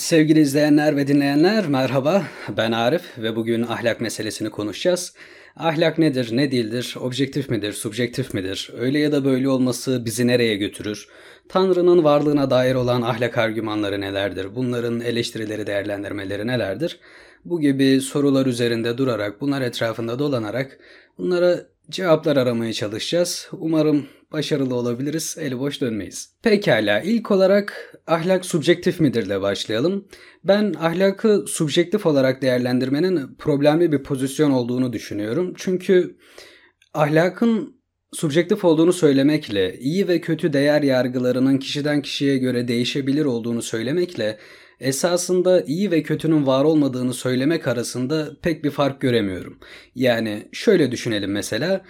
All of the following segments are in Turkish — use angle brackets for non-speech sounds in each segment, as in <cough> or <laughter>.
Sevgili izleyenler ve dinleyenler merhaba. Ben Arif ve bugün ahlak meselesini konuşacağız. Ahlak nedir, ne değildir, objektif midir, subjektif midir, öyle ya da böyle olması bizi nereye götürür, Tanrı'nın varlığına dair olan ahlak argümanları nelerdir, bunların eleştirileri, değerlendirmeleri nelerdir? Bu gibi sorular üzerinde durarak, bunlar etrafında dolanarak bunlara cevaplar aramaya çalışacağız. Umarım başarılı olabiliriz, eli boş dönmeyiz. Pekala, ilk olarak ahlak subjektif midirle başlayalım. Ben ahlakı subjektif olarak değerlendirmenin problemli bir pozisyon olduğunu düşünüyorum. Çünkü ahlakın subjektif olduğunu söylemekle, iyi ve kötü değer yargılarının kişiden kişiye göre değişebilir olduğunu söylemekle esasında iyi ve kötünün var olmadığını söylemek arasında pek bir fark göremiyorum. Yani şöyle düşünelim mesela.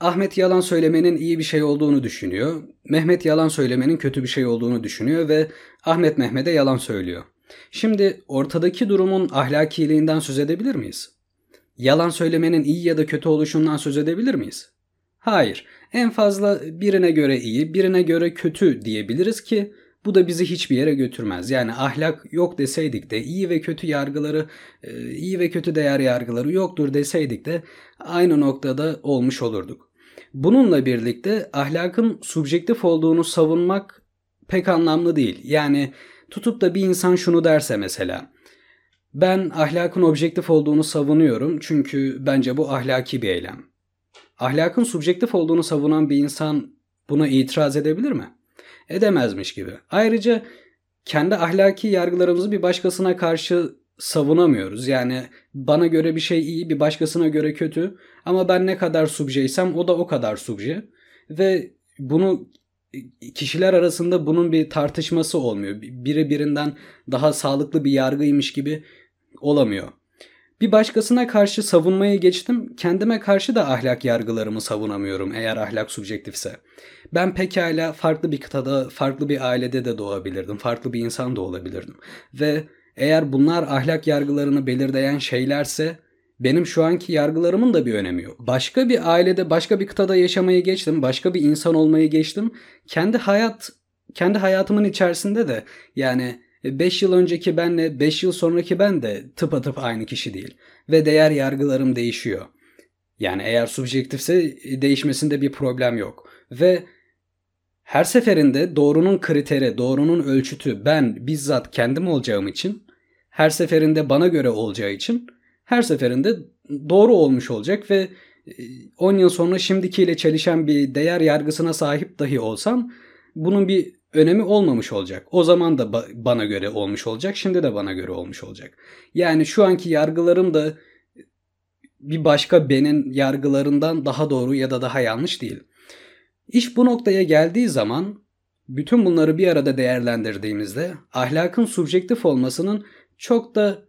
Ahmet yalan söylemenin iyi bir şey olduğunu düşünüyor. Mehmet yalan söylemenin kötü bir şey olduğunu düşünüyor ve Ahmet Mehmet'e yalan söylüyor. Şimdi ortadaki durumun ahlakiliğinden söz edebilir miyiz? Yalan söylemenin iyi ya da kötü oluşundan söz edebilir miyiz? Hayır. En fazla birine göre iyi, birine göre kötü diyebiliriz ki bu da bizi hiçbir yere götürmez. Yani ahlak yok deseydik de iyi ve kötü yargıları, e, iyi ve kötü değer yargıları yoktur deseydik de aynı noktada olmuş olurduk. Bununla birlikte ahlakın subjektif olduğunu savunmak pek anlamlı değil. Yani tutup da bir insan şunu derse mesela ben ahlakın objektif olduğunu savunuyorum çünkü bence bu ahlaki bir eylem. Ahlakın subjektif olduğunu savunan bir insan buna itiraz edebilir mi? Edemezmiş gibi. Ayrıca kendi ahlaki yargılarımızı bir başkasına karşı savunamıyoruz. Yani bana göre bir şey iyi, bir başkasına göre kötü ama ben ne kadar subjeysem o da o kadar subje ve bunu kişiler arasında bunun bir tartışması olmuyor. Biri birinden daha sağlıklı bir yargıymış gibi olamıyor. Bir başkasına karşı savunmayı geçtim. Kendime karşı da ahlak yargılarımı savunamıyorum eğer ahlak subjektifse. Ben pekala farklı bir kıtada, farklı bir ailede de doğabilirdim. Farklı bir insan da olabilirdim. Ve eğer bunlar ahlak yargılarını belirleyen şeylerse benim şu anki yargılarımın da bir önemi yok. Başka bir ailede, başka bir kıtada yaşamayı geçtim, başka bir insan olmayı geçtim. Kendi hayat kendi hayatımın içerisinde de yani 5 yıl önceki benle 5 yıl sonraki ben de tıpatıp aynı kişi değil. Ve değer yargılarım değişiyor. Yani eğer subjektifse değişmesinde bir problem yok. Ve her seferinde doğrunun kriteri, doğrunun ölçütü ben bizzat kendim olacağım için, her seferinde bana göre olacağı için her seferinde doğru olmuş olacak ve 10 yıl sonra şimdikiyle çelişen bir değer yargısına sahip dahi olsam bunun bir önemi olmamış olacak. O zaman da ba- bana göre olmuş olacak, şimdi de bana göre olmuş olacak. Yani şu anki yargılarım da bir başka benin yargılarından daha doğru ya da daha yanlış değil. İş bu noktaya geldiği zaman bütün bunları bir arada değerlendirdiğimizde ahlakın subjektif olmasının çok da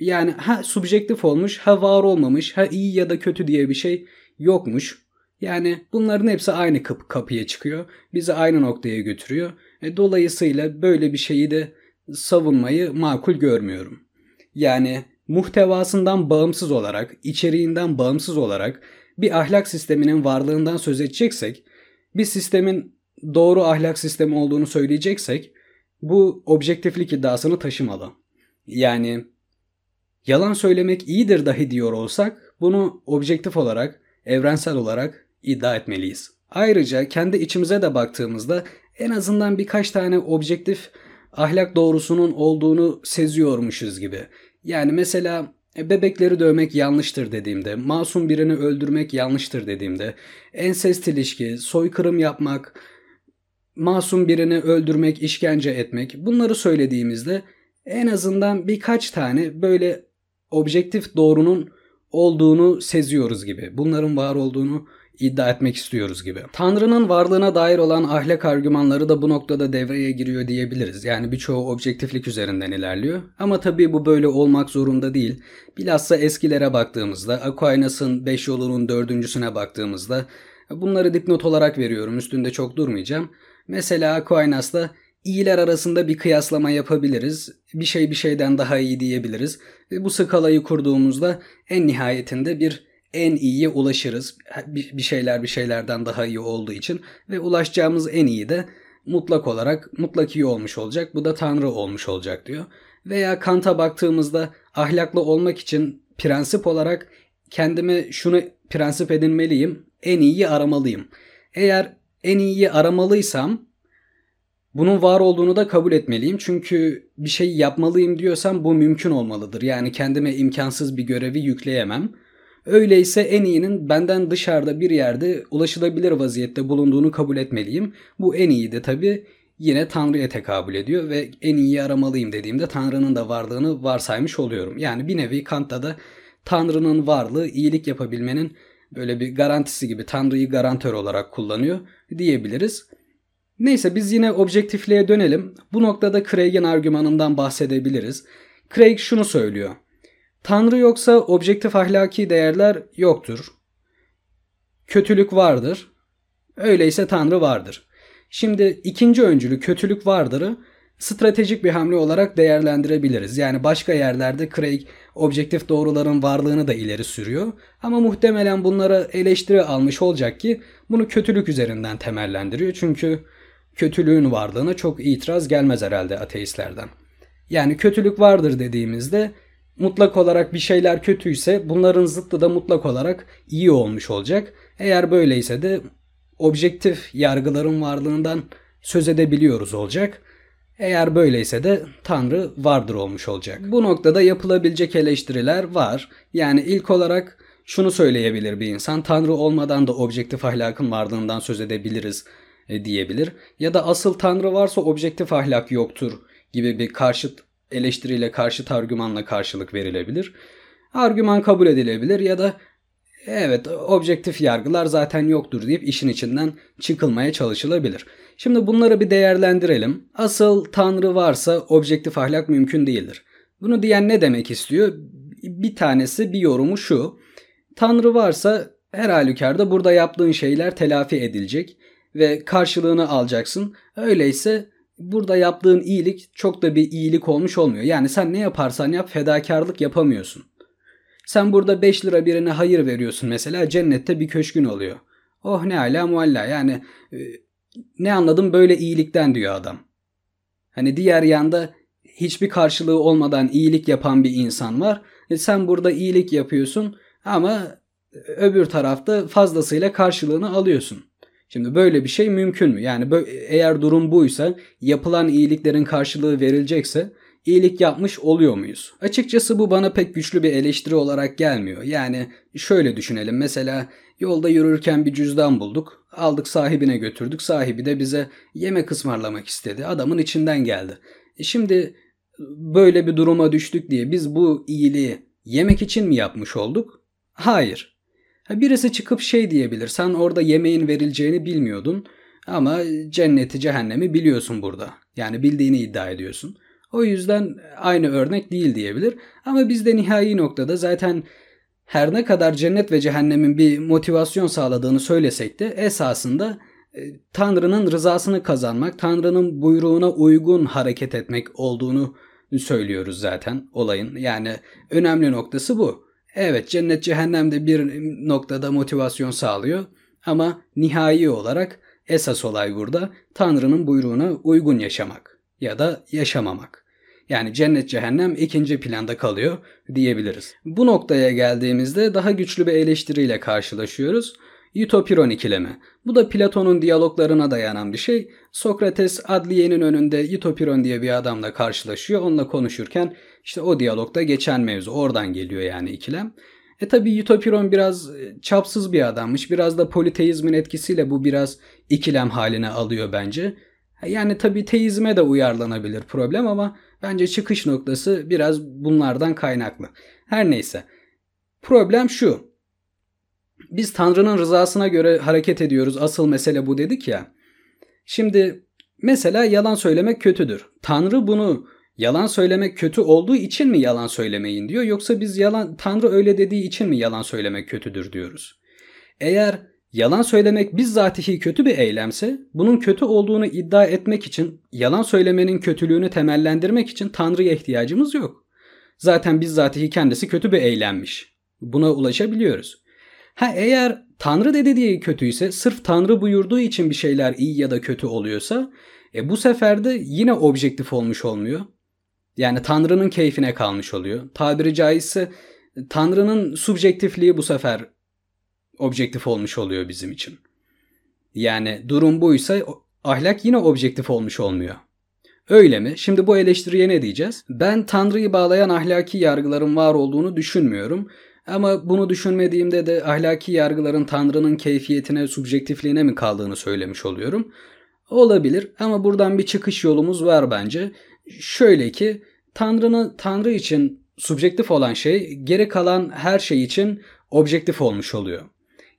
yani ha subjektif olmuş, ha var olmamış, ha iyi ya da kötü diye bir şey yokmuş. Yani bunların hepsi aynı kapı kapıya çıkıyor. Bizi aynı noktaya götürüyor. E, dolayısıyla böyle bir şeyi de savunmayı makul görmüyorum. Yani muhtevasından bağımsız olarak, içeriğinden bağımsız olarak bir ahlak sisteminin varlığından söz edeceksek, bir sistemin doğru ahlak sistemi olduğunu söyleyeceksek bu objektiflik iddiasını taşımalı. Yani yalan söylemek iyidir dahi diyor olsak bunu objektif olarak, evrensel olarak iddia etmeliyiz. Ayrıca kendi içimize de baktığımızda en azından birkaç tane objektif ahlak doğrusunun olduğunu seziyormuşuz gibi. Yani mesela e, bebekleri dövmek yanlıştır dediğimde, masum birini öldürmek yanlıştır dediğimde, ensest ilişki, soykırım yapmak, masum birini öldürmek, işkence etmek bunları söylediğimizde en azından birkaç tane böyle objektif doğrunun olduğunu seziyoruz gibi. Bunların var olduğunu iddia etmek istiyoruz gibi. Tanrı'nın varlığına dair olan ahlak argümanları da bu noktada devreye giriyor diyebiliriz. Yani birçoğu objektiflik üzerinden ilerliyor. Ama tabii bu böyle olmak zorunda değil. Bilhassa eskilere baktığımızda, Aquinas'ın 5 yolunun dördüncüsüne baktığımızda bunları dipnot olarak veriyorum. Üstünde çok durmayacağım. Mesela Aquinas'ta iyiler arasında bir kıyaslama yapabiliriz. Bir şey bir şeyden daha iyi diyebiliriz. Ve bu skalayı kurduğumuzda en nihayetinde bir en iyiye ulaşırız. Bir şeyler bir şeylerden daha iyi olduğu için ve ulaşacağımız en iyi de mutlak olarak mutlak iyi olmuş olacak. Bu da Tanrı olmuş olacak diyor. Veya Kant'a baktığımızda ahlaklı olmak için prensip olarak kendime şunu prensip edinmeliyim. En iyiyi aramalıyım. Eğer en iyiyi aramalıysam bunun var olduğunu da kabul etmeliyim. Çünkü bir şey yapmalıyım diyorsam bu mümkün olmalıdır. Yani kendime imkansız bir görevi yükleyemem. Öyleyse en iyinin benden dışarıda bir yerde ulaşılabilir vaziyette bulunduğunu kabul etmeliyim. Bu en iyi de tabi yine Tanrı'ya tekabül ediyor ve en iyiyi aramalıyım dediğimde Tanrı'nın da varlığını varsaymış oluyorum. Yani bir nevi Kant'ta da Tanrı'nın varlığı iyilik yapabilmenin böyle bir garantisi gibi Tanrı'yı garantör olarak kullanıyor diyebiliriz. Neyse biz yine objektifliğe dönelim. Bu noktada Craig'in argümanından bahsedebiliriz. Craig şunu söylüyor. Tanrı yoksa objektif ahlaki değerler yoktur. Kötülük vardır. Öyleyse Tanrı vardır. Şimdi ikinci öncülü kötülük vardırı stratejik bir hamle olarak değerlendirebiliriz. Yani başka yerlerde Craig objektif doğruların varlığını da ileri sürüyor. Ama muhtemelen bunlara eleştiri almış olacak ki bunu kötülük üzerinden temellendiriyor. Çünkü kötülüğün varlığına çok itiraz gelmez herhalde ateistlerden. Yani kötülük vardır dediğimizde mutlak olarak bir şeyler kötüyse bunların zıttı da mutlak olarak iyi olmuş olacak. Eğer böyleyse de objektif yargıların varlığından söz edebiliyoruz olacak. Eğer böyleyse de Tanrı vardır olmuş olacak. Bu noktada yapılabilecek eleştiriler var. Yani ilk olarak şunu söyleyebilir bir insan. Tanrı olmadan da objektif ahlakın varlığından söz edebiliriz diyebilir. Ya da asıl Tanrı varsa objektif ahlak yoktur gibi bir karşıt eleştiriyle karşıt argümanla karşılık verilebilir. Argüman kabul edilebilir ya da evet objektif yargılar zaten yoktur deyip işin içinden çıkılmaya çalışılabilir. Şimdi bunları bir değerlendirelim. Asıl Tanrı varsa objektif ahlak mümkün değildir. Bunu diyen ne demek istiyor? Bir tanesi bir yorumu şu. Tanrı varsa her halükarda burada yaptığın şeyler telafi edilecek ve karşılığını alacaksın. Öyleyse burada yaptığın iyilik çok da bir iyilik olmuş olmuyor. Yani sen ne yaparsan yap fedakarlık yapamıyorsun. Sen burada 5 lira birine hayır veriyorsun mesela cennette bir köşkün oluyor. Oh ne ala mualla yani e, ne anladım böyle iyilikten diyor adam. Hani diğer yanda hiçbir karşılığı olmadan iyilik yapan bir insan var. E sen burada iyilik yapıyorsun ama öbür tarafta fazlasıyla karşılığını alıyorsun. Şimdi böyle bir şey mümkün mü? Yani eğer durum buysa yapılan iyiliklerin karşılığı verilecekse iyilik yapmış oluyor muyuz? Açıkçası bu bana pek güçlü bir eleştiri olarak gelmiyor. Yani şöyle düşünelim. Mesela yolda yürürken bir cüzdan bulduk. Aldık sahibine götürdük. Sahibi de bize yemek ısmarlamak istedi. Adamın içinden geldi. E şimdi böyle bir duruma düştük diye biz bu iyiliği yemek için mi yapmış olduk? Hayır. Birisi çıkıp şey diyebilir. Sen orada yemeğin verileceğini bilmiyordun ama cenneti cehennemi biliyorsun burada. Yani bildiğini iddia ediyorsun. O yüzden aynı örnek değil diyebilir. Ama biz de nihai noktada zaten her ne kadar cennet ve cehennemin bir motivasyon sağladığını söylesek de esasında e, Tanrı'nın rızasını kazanmak, Tanrı'nın buyruğuna uygun hareket etmek olduğunu söylüyoruz zaten olayın. Yani önemli noktası bu. Evet cennet cehennemde bir noktada motivasyon sağlıyor ama nihai olarak esas olay burada Tanrı'nın buyruğuna uygun yaşamak ya da yaşamamak. Yani cennet cehennem ikinci planda kalıyor diyebiliriz. Bu noktaya geldiğimizde daha güçlü bir eleştiriyle karşılaşıyoruz. Utopiron ikilemi. Bu da Platon'un diyaloglarına dayanan bir şey. Sokrates adliyenin önünde Utopiron diye bir adamla karşılaşıyor. Onunla konuşurken işte o diyalogda geçen mevzu. Oradan geliyor yani ikilem. E tabi Utopiron biraz e, çapsız bir adammış. Biraz da politeizmin etkisiyle bu biraz ikilem haline alıyor bence. Yani tabi teizme de uyarlanabilir problem ama bence çıkış noktası biraz bunlardan kaynaklı. Her neyse. Problem şu. Biz Tanrı'nın rızasına göre hareket ediyoruz. Asıl mesele bu dedik ya. Şimdi mesela yalan söylemek kötüdür. Tanrı bunu yalan söylemek kötü olduğu için mi yalan söylemeyin diyor yoksa biz yalan Tanrı öyle dediği için mi yalan söylemek kötüdür diyoruz. Eğer yalan söylemek bizzatihi kötü bir eylemse bunun kötü olduğunu iddia etmek için yalan söylemenin kötülüğünü temellendirmek için Tanrı'ya ihtiyacımız yok. Zaten bizzatihi kendisi kötü bir eylemmiş. Buna ulaşabiliyoruz. Ha eğer Tanrı dedi diye kötüyse sırf Tanrı buyurduğu için bir şeyler iyi ya da kötü oluyorsa E bu sefer de yine objektif olmuş olmuyor. Yani Tanrı'nın keyfine kalmış oluyor. Tabiri caizse Tanrı'nın subjektifliği bu sefer objektif olmuş oluyor bizim için. Yani durum buysa ahlak yine objektif olmuş olmuyor. Öyle mi? Şimdi bu eleştiriye ne diyeceğiz? Ben Tanrı'yı bağlayan ahlaki yargıların var olduğunu düşünmüyorum. Ama bunu düşünmediğimde de ahlaki yargıların Tanrı'nın keyfiyetine, subjektifliğine mi kaldığını söylemiş oluyorum. Olabilir ama buradan bir çıkış yolumuz var bence. Şöyle ki Tanrı'nın Tanrı için subjektif olan şey geri kalan her şey için objektif olmuş oluyor.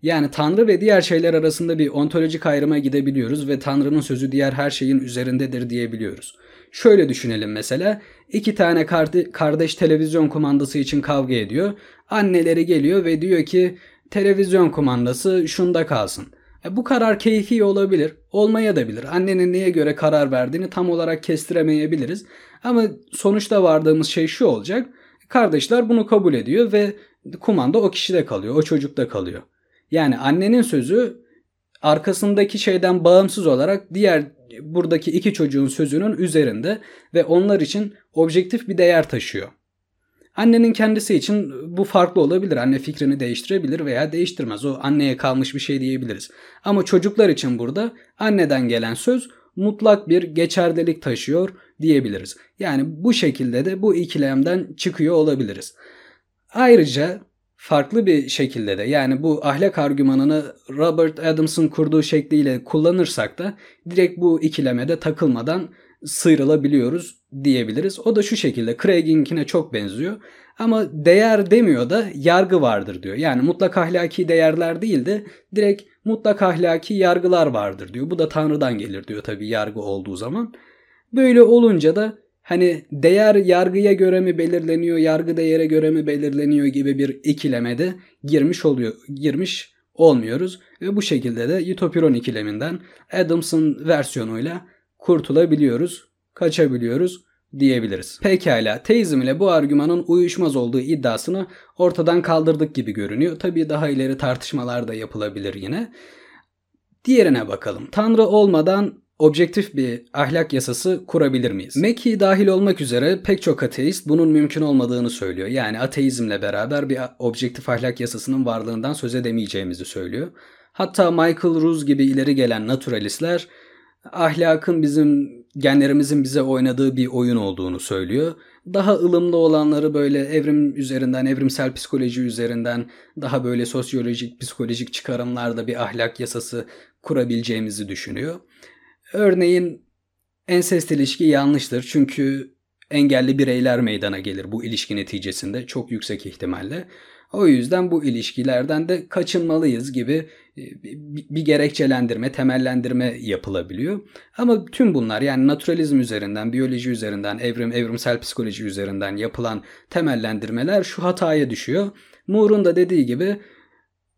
Yani Tanrı ve diğer şeyler arasında bir ontolojik ayrıma gidebiliyoruz ve Tanrı'nın sözü diğer her şeyin üzerindedir diyebiliyoruz. Şöyle düşünelim mesela. iki tane kardeş televizyon kumandası için kavga ediyor. Anneleri geliyor ve diyor ki televizyon kumandası şunda kalsın. E bu karar keyfi olabilir, olmaya da bilir. Annenin neye göre karar verdiğini tam olarak kestiremeyebiliriz. Ama sonuçta vardığımız şey şu olacak. Kardeşler bunu kabul ediyor ve kumanda o kişide kalıyor, o çocukta kalıyor. Yani annenin sözü arkasındaki şeyden bağımsız olarak diğer buradaki iki çocuğun sözünün üzerinde ve onlar için objektif bir değer taşıyor. Annenin kendisi için bu farklı olabilir. Anne fikrini değiştirebilir veya değiştirmez. O anneye kalmış bir şey diyebiliriz. Ama çocuklar için burada anneden gelen söz mutlak bir geçerlilik taşıyor diyebiliriz. Yani bu şekilde de bu ikilemden çıkıyor olabiliriz. Ayrıca farklı bir şekilde de yani bu ahlak argümanını Robert Adams'ın kurduğu şekliyle kullanırsak da direkt bu ikilemede takılmadan sıyrılabiliyoruz diyebiliriz. O da şu şekilde Craig'inkine çok benziyor. Ama değer demiyor da yargı vardır diyor. Yani mutlak ahlaki değerler değil de direkt mutlak ahlaki yargılar vardır diyor. Bu da Tanrı'dan gelir diyor tabii yargı olduğu zaman. Böyle olunca da hani değer yargıya göre mi belirleniyor, yargı değere göre mi belirleniyor gibi bir ikilemede girmiş oluyor, girmiş olmuyoruz. Ve bu şekilde de Utopiron ikileminden Adams'ın versiyonuyla kurtulabiliyoruz, kaçabiliyoruz diyebiliriz. Pekala teizm ile bu argümanın uyuşmaz olduğu iddiasını ortadan kaldırdık gibi görünüyor. Tabii daha ileri tartışmalar da yapılabilir yine. Diğerine bakalım. Tanrı olmadan objektif bir ahlak yasası kurabilir miyiz? Meki dahil olmak üzere pek çok ateist bunun mümkün olmadığını söylüyor. Yani ateizmle beraber bir objektif ahlak yasasının varlığından söz edemeyeceğimizi söylüyor. Hatta Michael Ruse gibi ileri gelen naturalistler ahlakın bizim genlerimizin bize oynadığı bir oyun olduğunu söylüyor. Daha ılımlı olanları böyle evrim üzerinden, evrimsel psikoloji üzerinden daha böyle sosyolojik, psikolojik çıkarımlarda bir ahlak yasası kurabileceğimizi düşünüyor. Örneğin ensest ilişki yanlıştır çünkü engelli bireyler meydana gelir bu ilişki neticesinde çok yüksek ihtimalle. O yüzden bu ilişkilerden de kaçınmalıyız gibi e, bir gerekçelendirme, temellendirme yapılabiliyor. Ama tüm bunlar yani naturalizm üzerinden, biyoloji üzerinden, evrim, evrimsel psikoloji üzerinden yapılan temellendirmeler şu hataya düşüyor. Moore'un da dediği gibi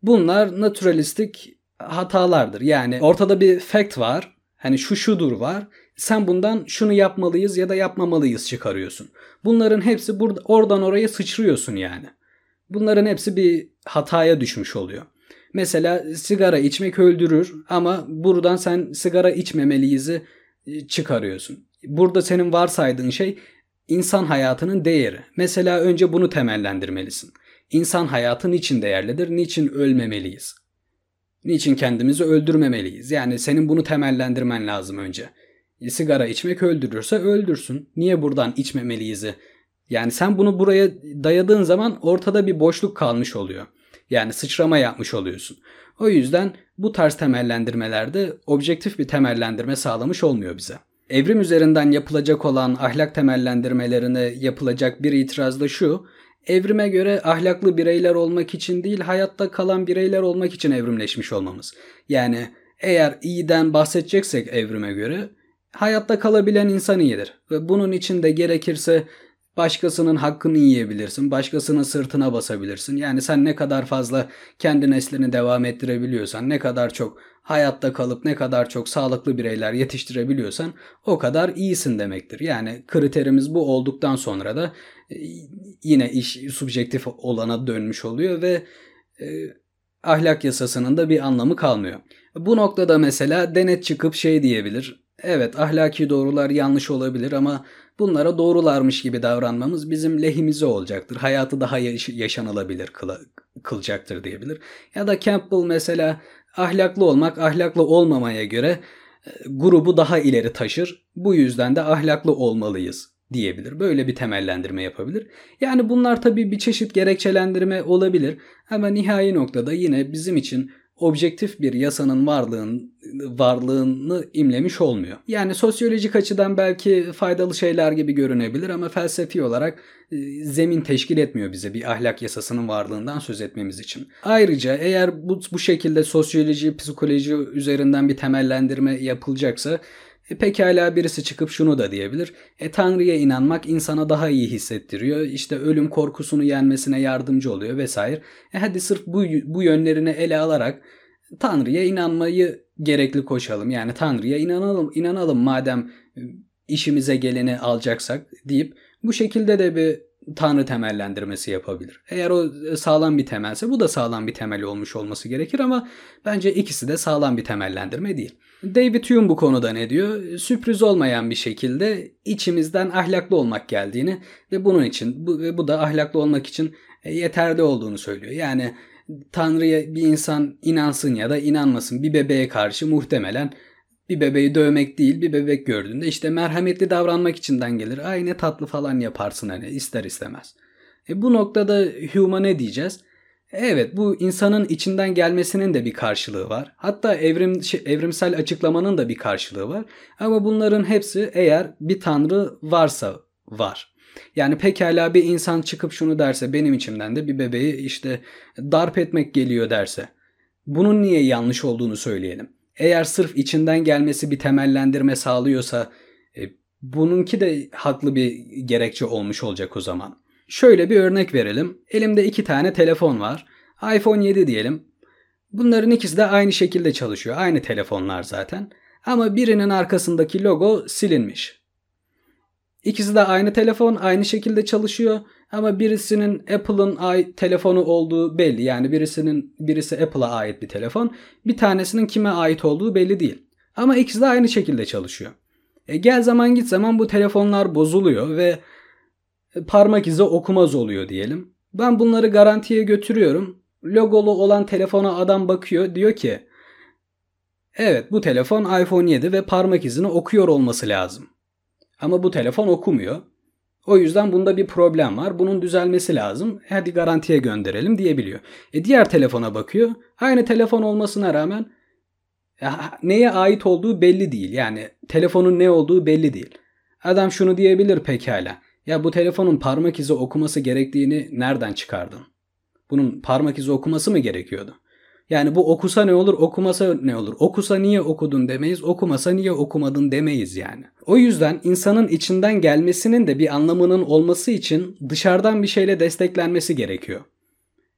bunlar naturalistik hatalardır. Yani ortada bir fact var. Hani şu şudur var. Sen bundan şunu yapmalıyız ya da yapmamalıyız çıkarıyorsun. Bunların hepsi burada oradan oraya sıçrıyorsun yani. Bunların hepsi bir hataya düşmüş oluyor. Mesela sigara içmek öldürür ama buradan sen sigara içmemeliyiz'i e, çıkarıyorsun. Burada senin varsaydığın şey insan hayatının değeri. Mesela önce bunu temellendirmelisin. İnsan hayatı niçin değerlidir? Niçin ölmemeliyiz? Niçin kendimizi öldürmemeliyiz? Yani senin bunu temellendirmen lazım önce. E, sigara içmek öldürürse öldürsün. Niye buradan içmemeliyiz'i yani sen bunu buraya dayadığın zaman ortada bir boşluk kalmış oluyor. Yani sıçrama yapmış oluyorsun. O yüzden bu tarz temellendirmelerde objektif bir temellendirme sağlamış olmuyor bize. Evrim üzerinden yapılacak olan ahlak temellendirmelerine yapılacak bir itiraz da şu. Evrime göre ahlaklı bireyler olmak için değil, hayatta kalan bireyler olmak için evrimleşmiş olmamız. Yani eğer iyiden bahsedeceksek evrime göre hayatta kalabilen insan iyidir. Ve bunun için de gerekirse Başkasının hakkını yiyebilirsin. Başkasının sırtına basabilirsin. Yani sen ne kadar fazla kendi neslini devam ettirebiliyorsan, ne kadar çok hayatta kalıp ne kadar çok sağlıklı bireyler yetiştirebiliyorsan o kadar iyisin demektir. Yani kriterimiz bu olduktan sonra da e, yine iş subjektif olana dönmüş oluyor ve e, ahlak yasasının da bir anlamı kalmıyor. Bu noktada mesela denet çıkıp şey diyebilir. Evet ahlaki doğrular yanlış olabilir ama bunlara doğrularmış gibi davranmamız bizim lehimize olacaktır. Hayatı daha yaş- yaşanılabilir kıla- kılacaktır diyebilir. Ya da Campbell mesela ahlaklı olmak ahlaklı olmamaya göre e, grubu daha ileri taşır. Bu yüzden de ahlaklı olmalıyız diyebilir. Böyle bir temellendirme yapabilir. Yani bunlar tabii bir çeşit gerekçelendirme olabilir ama nihai noktada yine bizim için objektif bir yasanın varlığın, varlığını imlemiş olmuyor. Yani sosyolojik açıdan belki faydalı şeyler gibi görünebilir ama felsefi olarak e, zemin teşkil etmiyor bize bir ahlak yasasının varlığından söz etmemiz için. Ayrıca eğer bu, bu şekilde sosyoloji, psikoloji üzerinden bir temellendirme yapılacaksa e, pekala birisi çıkıp şunu da diyebilir. E Tanrı'ya inanmak insana daha iyi hissettiriyor. İşte ölüm korkusunu yenmesine yardımcı oluyor vesaire. E hadi sırf bu, bu yönlerini ele alarak Tanrı'ya inanmayı gerekli koşalım. Yani Tanrı'ya inanalım, inanalım madem e, işimize geleni alacaksak deyip bu şekilde de bir Tanrı temellendirmesi yapabilir. Eğer o e, sağlam bir temelse bu da sağlam bir temel olmuş olması gerekir ama bence ikisi de sağlam bir temellendirme değil. David Hume bu konuda ne diyor? Sürpriz olmayan bir şekilde içimizden ahlaklı olmak geldiğini ve bunun için bu, bu da ahlaklı olmak için e, yeterli olduğunu söylüyor. Yani Tanrı'ya bir insan inansın ya da inanmasın bir bebeğe karşı muhtemelen bir bebeği dövmek değil bir bebek gördüğünde işte merhametli davranmak içinden gelir. Ay ne tatlı falan yaparsın hani ister istemez. E bu noktada Hume'a ne diyeceğiz? Evet bu insanın içinden gelmesinin de bir karşılığı var. Hatta evrim, şey, evrimsel açıklamanın da bir karşılığı var. Ama bunların hepsi eğer bir tanrı varsa var. Yani pekala bir insan çıkıp şunu derse benim içimden de bir bebeği işte darp etmek geliyor derse. Bunun niye yanlış olduğunu söyleyelim. Eğer sırf içinden gelmesi bir temellendirme sağlıyorsa e, bununki de haklı bir gerekçe olmuş olacak o zaman. Şöyle bir örnek verelim. Elimde iki tane telefon var. iPhone 7 diyelim. Bunların ikisi de aynı şekilde çalışıyor. Aynı telefonlar zaten. Ama birinin arkasındaki logo silinmiş. İkisi de aynı telefon, aynı şekilde çalışıyor ama birisinin Apple'ın telefonu olduğu belli. Yani birisinin birisi Apple'a ait bir telefon, bir tanesinin kime ait olduğu belli değil. Ama ikisi de aynı şekilde çalışıyor. E gel zaman git zaman bu telefonlar bozuluyor ve parmak izi okumaz oluyor diyelim. Ben bunları garantiye götürüyorum. Logolu olan telefona adam bakıyor diyor ki Evet bu telefon iPhone 7 ve parmak izini okuyor olması lazım. Ama bu telefon okumuyor. O yüzden bunda bir problem var. Bunun düzelmesi lazım. Hadi garantiye gönderelim diyebiliyor. E diğer telefona bakıyor. Aynı telefon olmasına rağmen neye ait olduğu belli değil. Yani telefonun ne olduğu belli değil. Adam şunu diyebilir pekala. Ya bu telefonun parmak izi okuması gerektiğini nereden çıkardın? Bunun parmak izi okuması mı gerekiyordu? Yani bu okusa ne olur, okumasa ne olur? Okusa niye okudun demeyiz, okumasa niye okumadın demeyiz yani. O yüzden insanın içinden gelmesinin de bir anlamının olması için dışarıdan bir şeyle desteklenmesi gerekiyor.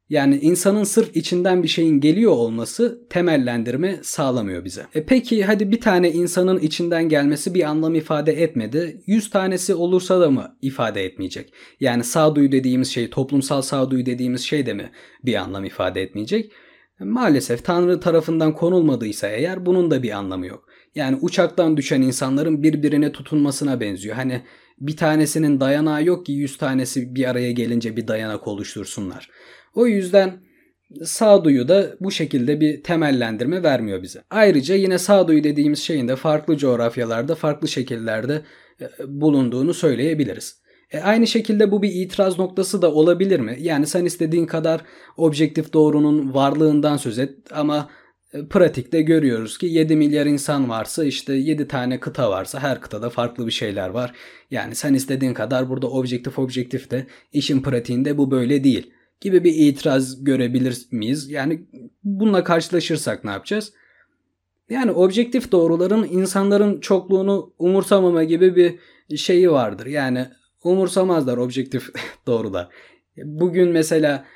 Yani insanın sırf içinden bir şeyin geliyor olması temellendirme sağlamıyor bize. E peki hadi bir tane insanın içinden gelmesi bir anlam ifade etmedi. Yüz tanesi olursa da mı ifade etmeyecek? Yani sağduyu dediğimiz şey, toplumsal sağduyu dediğimiz şey de mi bir anlam ifade etmeyecek? Maalesef Tanrı tarafından konulmadıysa eğer bunun da bir anlamı yok. Yani uçaktan düşen insanların birbirine tutunmasına benziyor. Hani bir tanesinin dayanağı yok ki yüz tanesi bir araya gelince bir dayanak oluştursunlar. O yüzden sağduyu da bu şekilde bir temellendirme vermiyor bize. Ayrıca yine sağduyu dediğimiz şeyin de farklı coğrafyalarda farklı şekillerde e, bulunduğunu söyleyebiliriz. E aynı şekilde bu bir itiraz noktası da olabilir mi? Yani sen istediğin kadar objektif doğrunun varlığından söz et ama e, pratikte görüyoruz ki 7 milyar insan varsa işte 7 tane kıta varsa her kıtada farklı bir şeyler var. Yani sen istediğin kadar burada objektif objektif de işin pratiğinde bu böyle değil gibi bir itiraz görebilir miyiz? Yani bununla karşılaşırsak ne yapacağız? Yani objektif doğruların insanların çokluğunu umursamama gibi bir şeyi vardır. Yani umursamazlar objektif <laughs> doğrular. Bugün mesela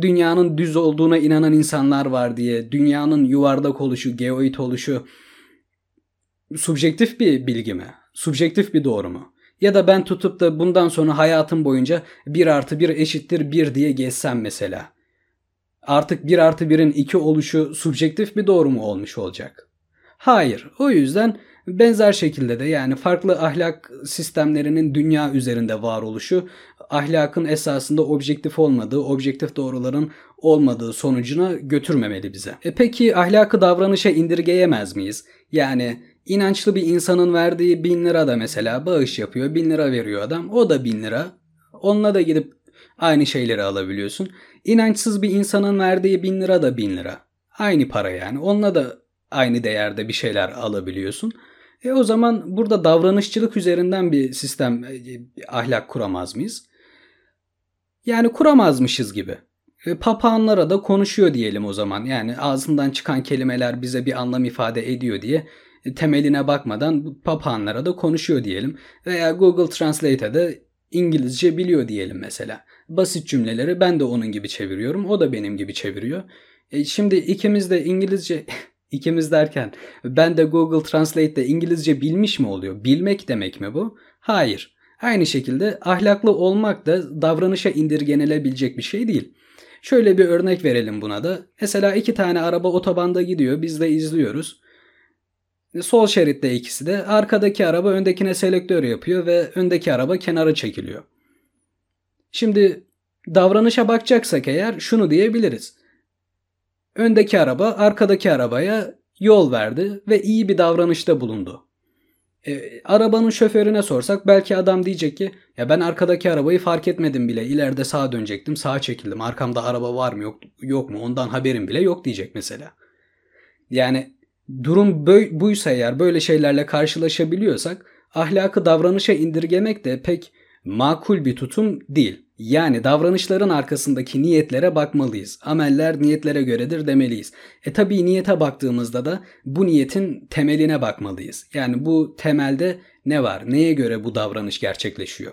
dünyanın düz olduğuna inanan insanlar var diye dünyanın yuvarlak oluşu, geoid oluşu subjektif bir bilgi mi? Subjektif bir doğru mu? Ya da ben tutup da bundan sonra hayatım boyunca 1 artı 1 eşittir 1 diye gezsem mesela. Artık 1 artı 1'in 2 oluşu subjektif bir doğru mu olmuş olacak? Hayır. O yüzden Benzer şekilde de yani farklı ahlak sistemlerinin dünya üzerinde varoluşu ahlakın esasında objektif olmadığı, objektif doğruların olmadığı sonucuna götürmemeli bize. E peki ahlakı davranışa indirgeyemez miyiz? Yani inançlı bir insanın verdiği bin lira da mesela bağış yapıyor. Bin lira veriyor adam. O da bin lira. Onunla da gidip aynı şeyleri alabiliyorsun. İnançsız bir insanın verdiği bin lira da bin lira. Aynı para yani. Onunla da aynı değerde bir şeyler alabiliyorsun. E o zaman burada davranışçılık üzerinden bir sistem, bir ahlak kuramaz mıyız? Yani kuramazmışız gibi. E, papağanlara da konuşuyor diyelim o zaman. Yani ağzından çıkan kelimeler bize bir anlam ifade ediyor diye e, temeline bakmadan papağanlara da konuşuyor diyelim. Veya Google Translate'e de İngilizce biliyor diyelim mesela. Basit cümleleri ben de onun gibi çeviriyorum. O da benim gibi çeviriyor. E şimdi ikimiz de İngilizce <laughs> ikimiz derken ben de Google Translate'de İngilizce bilmiş mi oluyor? Bilmek demek mi bu? Hayır. Aynı şekilde ahlaklı olmak da davranışa indirgenilebilecek bir şey değil. Şöyle bir örnek verelim buna da. Mesela iki tane araba otobanda gidiyor. Biz de izliyoruz. Sol şeritte ikisi de. Arkadaki araba öndekine selektör yapıyor ve öndeki araba kenara çekiliyor. Şimdi davranışa bakacaksak eğer şunu diyebiliriz. Öndeki araba arkadaki arabaya yol verdi ve iyi bir davranışta bulundu. E, arabanın şoförüne sorsak belki adam diyecek ki ya ben arkadaki arabayı fark etmedim bile. İleride sağa dönecektim, sağa çekildim. Arkamda araba var mı yok yok mu? Ondan haberim bile yok diyecek mesela. Yani durum bö- buysa eğer böyle şeylerle karşılaşabiliyorsak ahlakı davranışa indirgemek de pek makul bir tutum değil. Yani davranışların arkasındaki niyetlere bakmalıyız. Ameller niyetlere göredir demeliyiz. E tabi niyete baktığımızda da bu niyetin temeline bakmalıyız. Yani bu temelde ne var? Neye göre bu davranış gerçekleşiyor?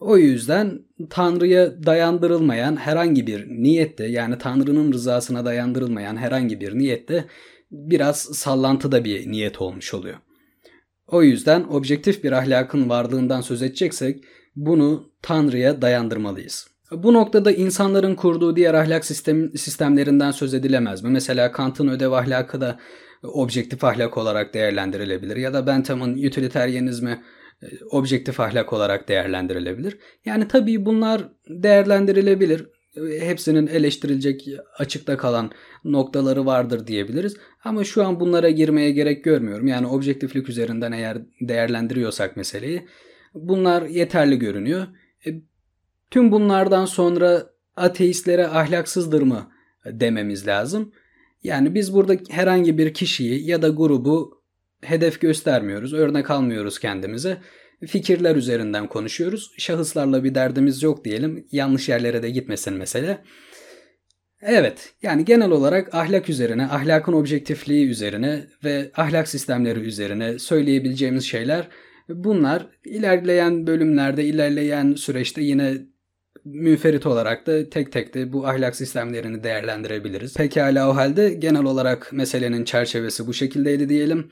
O yüzden Tanrı'ya dayandırılmayan herhangi bir niyette yani Tanrı'nın rızasına dayandırılmayan herhangi bir niyette biraz sallantıda bir niyet olmuş oluyor. O yüzden objektif bir ahlakın varlığından söz edeceksek bunu Tanrı'ya dayandırmalıyız. Bu noktada insanların kurduğu diğer ahlak sistem, sistemlerinden söz edilemez mi? Mesela Kant'ın ödev ahlakı da objektif ahlak olarak değerlendirilebilir ya da Bentham'ın utilitarianizmi e, objektif ahlak olarak değerlendirilebilir. Yani tabii bunlar değerlendirilebilir. Hepsinin eleştirilecek açıkta kalan noktaları vardır diyebiliriz. Ama şu an bunlara girmeye gerek görmüyorum. Yani objektiflik üzerinden eğer değerlendiriyorsak meseleyi Bunlar yeterli görünüyor. E, tüm bunlardan sonra ateistlere ahlaksızdır mı dememiz lazım. Yani biz burada herhangi bir kişiyi ya da grubu hedef göstermiyoruz, örnek almıyoruz kendimize. Fikirler üzerinden konuşuyoruz. Şahıslarla bir derdimiz yok diyelim. Yanlış yerlere de gitmesin mesele. Evet, yani genel olarak ahlak üzerine, ahlakın objektifliği üzerine ve ahlak sistemleri üzerine söyleyebileceğimiz şeyler Bunlar ilerleyen bölümlerde, ilerleyen süreçte yine münferit olarak da tek tek de bu ahlak sistemlerini değerlendirebiliriz. Pekala o halde genel olarak meselenin çerçevesi bu şekildeydi diyelim.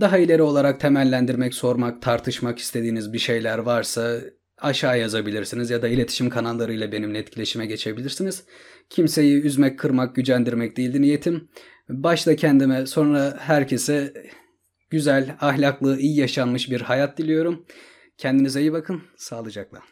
Daha ileri olarak temellendirmek, sormak, tartışmak istediğiniz bir şeyler varsa aşağı yazabilirsiniz ya da iletişim kanallarıyla benimle etkileşime geçebilirsiniz. Kimseyi üzmek, kırmak, gücendirmek değildi niyetim. Başta kendime sonra herkese güzel, ahlaklı, iyi yaşanmış bir hayat diliyorum. Kendinize iyi bakın. Sağlıcakla.